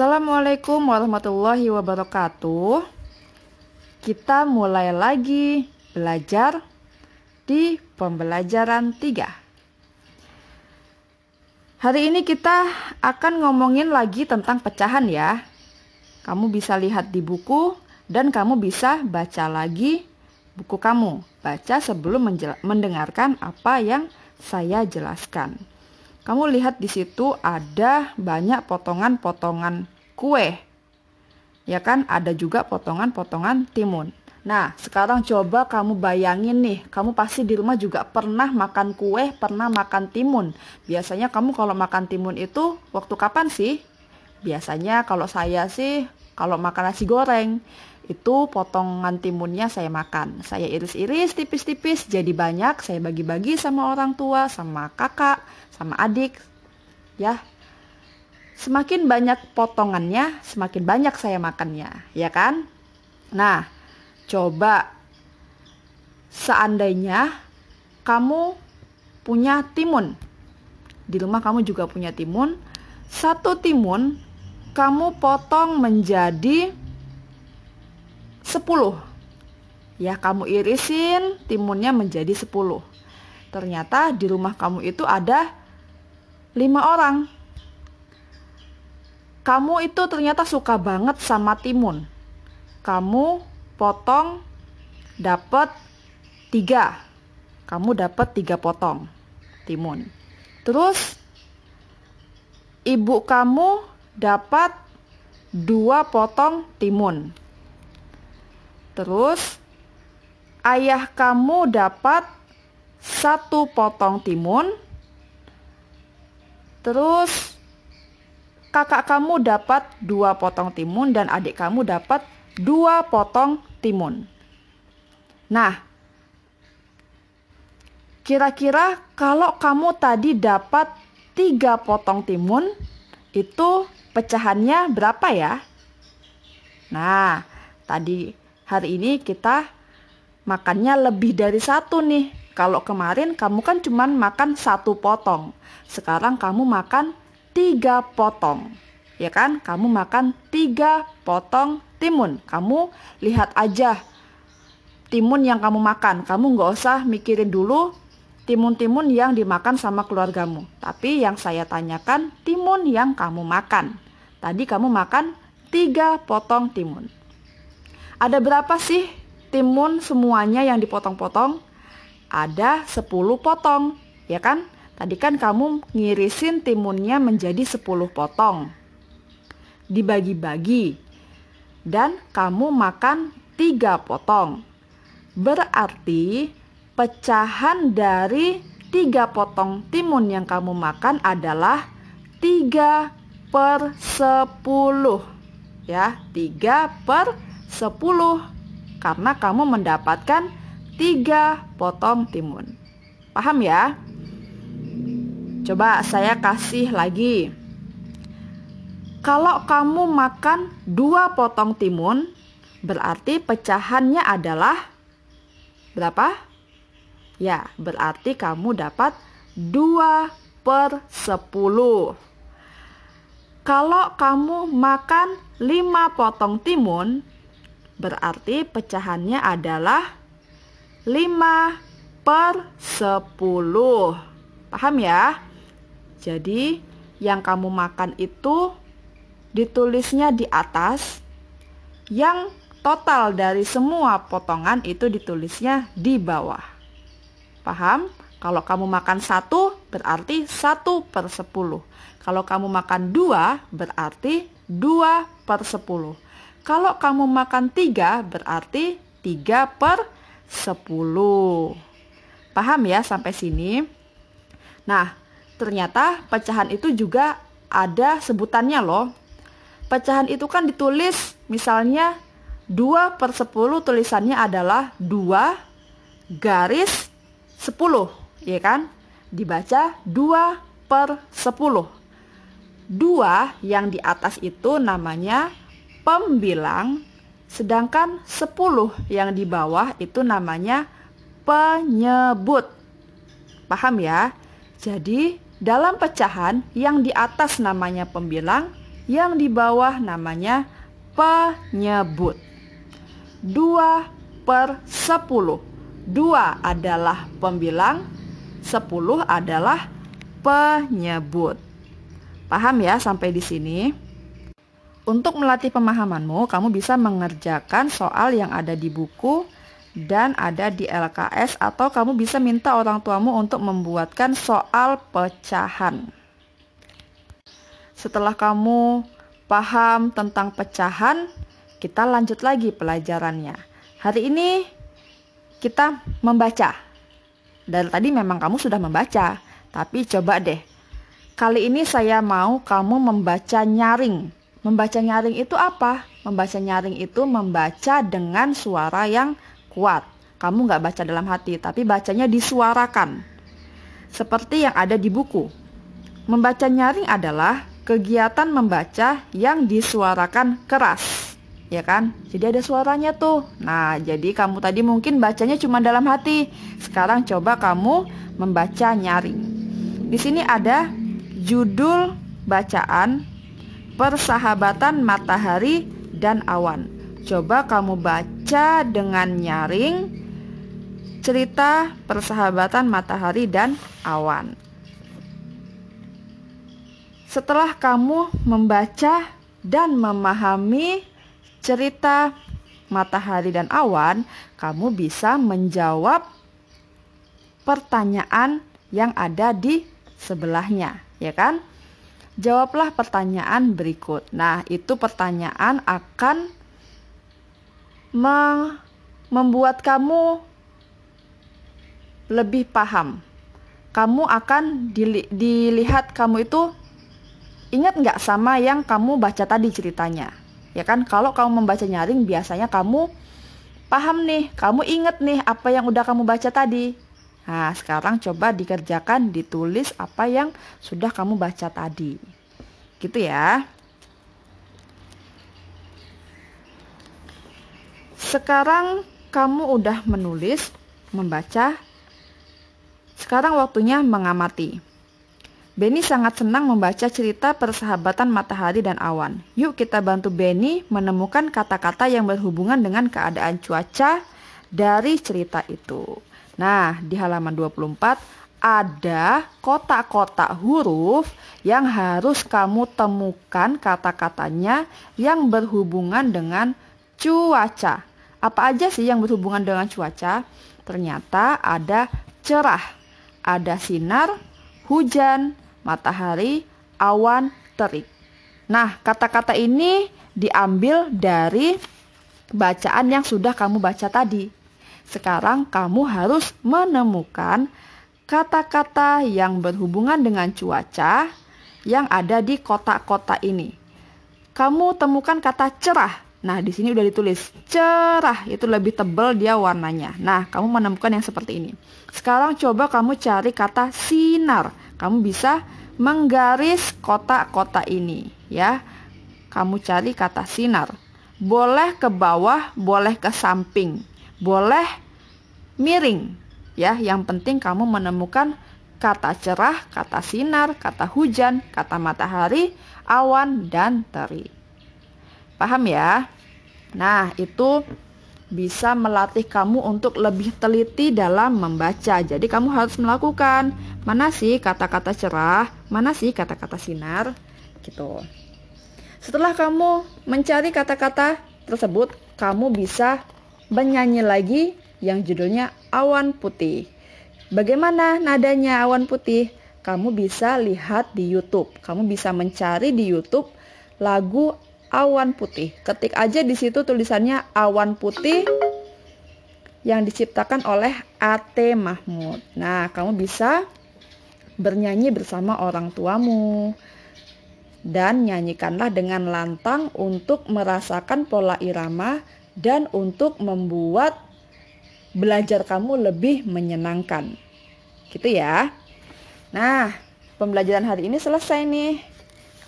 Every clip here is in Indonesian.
Assalamualaikum warahmatullahi wabarakatuh. Kita mulai lagi belajar di pembelajaran 3. Hari ini kita akan ngomongin lagi tentang pecahan ya. Kamu bisa lihat di buku dan kamu bisa baca lagi buku kamu. Baca sebelum mendengarkan apa yang saya jelaskan. Kamu lihat di situ ada banyak potongan-potongan kue. Ya kan? Ada juga potongan-potongan timun. Nah, sekarang coba kamu bayangin nih, kamu pasti di rumah juga pernah makan kue, pernah makan timun. Biasanya kamu kalau makan timun itu waktu kapan sih? Biasanya kalau saya sih kalau makan nasi goreng itu potongan timunnya saya makan. Saya iris-iris tipis-tipis jadi banyak, saya bagi-bagi sama orang tua, sama kakak, sama adik. Ya. Semakin banyak potongannya, semakin banyak saya makannya, ya kan? Nah, coba seandainya kamu punya timun. Di rumah kamu juga punya timun. Satu timun kamu potong menjadi 10 ya kamu irisin timunnya menjadi 10 ternyata di rumah kamu itu ada lima orang. Kamu itu ternyata suka banget sama timun. Kamu potong dapat tiga. Kamu dapat tiga potong timun. Terus ibu kamu dapat dua potong timun Terus ayah kamu dapat satu potong timun. Terus kakak kamu dapat dua potong timun dan adik kamu dapat dua potong timun. Nah, kira-kira kalau kamu tadi dapat tiga potong timun, itu pecahannya berapa ya? Nah, tadi hari ini kita makannya lebih dari satu nih. Kalau kemarin kamu kan cuma makan satu potong. Sekarang kamu makan tiga potong. Ya kan? Kamu makan tiga potong timun. Kamu lihat aja timun yang kamu makan. Kamu nggak usah mikirin dulu timun-timun yang dimakan sama keluargamu. Tapi yang saya tanyakan timun yang kamu makan. Tadi kamu makan tiga potong timun. Ada berapa sih timun semuanya yang dipotong-potong? Ada 10 potong, ya kan? Tadi kan kamu ngirisin timunnya menjadi 10 potong. Dibagi-bagi. Dan kamu makan 3 potong. Berarti pecahan dari 3 potong timun yang kamu makan adalah 3 per 10. Ya, 3 per 10 10 karena kamu mendapatkan 3 potong timun. Paham ya? Coba saya kasih lagi. Kalau kamu makan 2 potong timun, berarti pecahannya adalah berapa? Ya, berarti kamu dapat 2 per 10. Kalau kamu makan 5 potong timun, Berarti pecahannya adalah 5 per 10. Paham ya? Jadi yang kamu makan itu ditulisnya di atas. Yang total dari semua potongan itu ditulisnya di bawah. Paham? Kalau kamu makan satu berarti satu per sepuluh. Kalau kamu makan dua berarti dua per sepuluh. Kalau kamu makan 3 berarti 3 per 10. Paham ya sampai sini? Nah, ternyata pecahan itu juga ada sebutannya loh. Pecahan itu kan ditulis misalnya 2 per 10 tulisannya adalah 2 garis 10, ya kan? Dibaca 2 per 10. 2 yang di atas itu namanya pembilang, sedangkan 10 yang di bawah itu namanya penyebut. Paham ya? Jadi, dalam pecahan yang di atas namanya pembilang, yang di bawah namanya penyebut. 2 per 10. 2 adalah pembilang, 10 adalah penyebut. Paham ya sampai di sini? Untuk melatih pemahamanmu, kamu bisa mengerjakan soal yang ada di buku dan ada di LKS atau kamu bisa minta orang tuamu untuk membuatkan soal pecahan. Setelah kamu paham tentang pecahan, kita lanjut lagi pelajarannya. Hari ini kita membaca. Dan tadi memang kamu sudah membaca, tapi coba deh. Kali ini saya mau kamu membaca nyaring. Membaca nyaring itu apa? Membaca nyaring itu membaca dengan suara yang kuat. Kamu nggak baca dalam hati, tapi bacanya disuarakan. Seperti yang ada di buku. Membaca nyaring adalah kegiatan membaca yang disuarakan keras. Ya kan? Jadi ada suaranya tuh. Nah, jadi kamu tadi mungkin bacanya cuma dalam hati. Sekarang coba kamu membaca nyaring. Di sini ada judul bacaan Persahabatan Matahari dan Awan. Coba kamu baca dengan nyaring cerita persahabatan matahari dan awan. Setelah kamu membaca dan memahami cerita matahari dan awan, kamu bisa menjawab pertanyaan yang ada di sebelahnya, ya kan? Jawablah pertanyaan berikut. Nah, itu pertanyaan akan membuat kamu lebih paham. Kamu akan dili dilihat kamu itu ingat nggak sama yang kamu baca tadi ceritanya. Ya kan, kalau kamu membaca nyaring biasanya kamu paham nih, kamu inget nih apa yang udah kamu baca tadi. Nah, sekarang coba dikerjakan, ditulis apa yang sudah kamu baca tadi. Gitu ya. Sekarang kamu udah menulis, membaca. Sekarang waktunya mengamati. Benny sangat senang membaca cerita persahabatan matahari dan awan. Yuk kita bantu Benny menemukan kata-kata yang berhubungan dengan keadaan cuaca dari cerita itu. Nah, di halaman 24 ada kotak-kotak huruf yang harus kamu temukan kata-katanya yang berhubungan dengan cuaca. Apa aja sih yang berhubungan dengan cuaca? Ternyata ada cerah, ada sinar, hujan, matahari, awan, terik. Nah, kata-kata ini diambil dari bacaan yang sudah kamu baca tadi. Sekarang kamu harus menemukan kata-kata yang berhubungan dengan cuaca yang ada di kotak-kotak ini. Kamu temukan kata cerah Nah, di sini udah ditulis cerah, itu lebih tebal dia warnanya. Nah, kamu menemukan yang seperti ini. Sekarang coba kamu cari kata sinar. Kamu bisa menggaris kotak-kotak ini, ya. Kamu cari kata sinar. Boleh ke bawah, boleh ke samping. Boleh miring, ya. Yang penting kamu menemukan kata cerah, kata sinar, kata hujan, kata matahari, awan, dan terik. Paham ya? Nah, itu bisa melatih kamu untuk lebih teliti dalam membaca. Jadi kamu harus melakukan mana sih kata-kata cerah, mana sih kata-kata sinar, gitu. Setelah kamu mencari kata-kata tersebut, kamu bisa menyanyi lagi yang judulnya Awan Putih. Bagaimana nadanya awan putih? Kamu bisa lihat di YouTube. Kamu bisa mencari di YouTube lagu awan putih. Ketik aja di situ tulisannya awan putih yang diciptakan oleh A.T. Mahmud. Nah, kamu bisa bernyanyi bersama orang tuamu dan nyanyikanlah dengan lantang untuk merasakan pola irama dan untuk membuat belajar kamu lebih menyenangkan. Gitu ya. Nah, pembelajaran hari ini selesai nih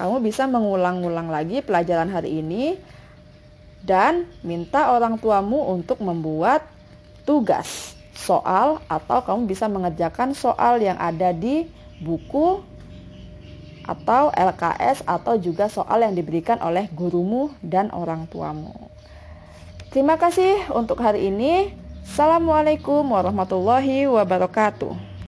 kamu bisa mengulang-ulang lagi pelajaran hari ini dan minta orang tuamu untuk membuat tugas soal atau kamu bisa mengerjakan soal yang ada di buku atau LKS atau juga soal yang diberikan oleh gurumu dan orang tuamu. Terima kasih untuk hari ini. Assalamualaikum warahmatullahi wabarakatuh.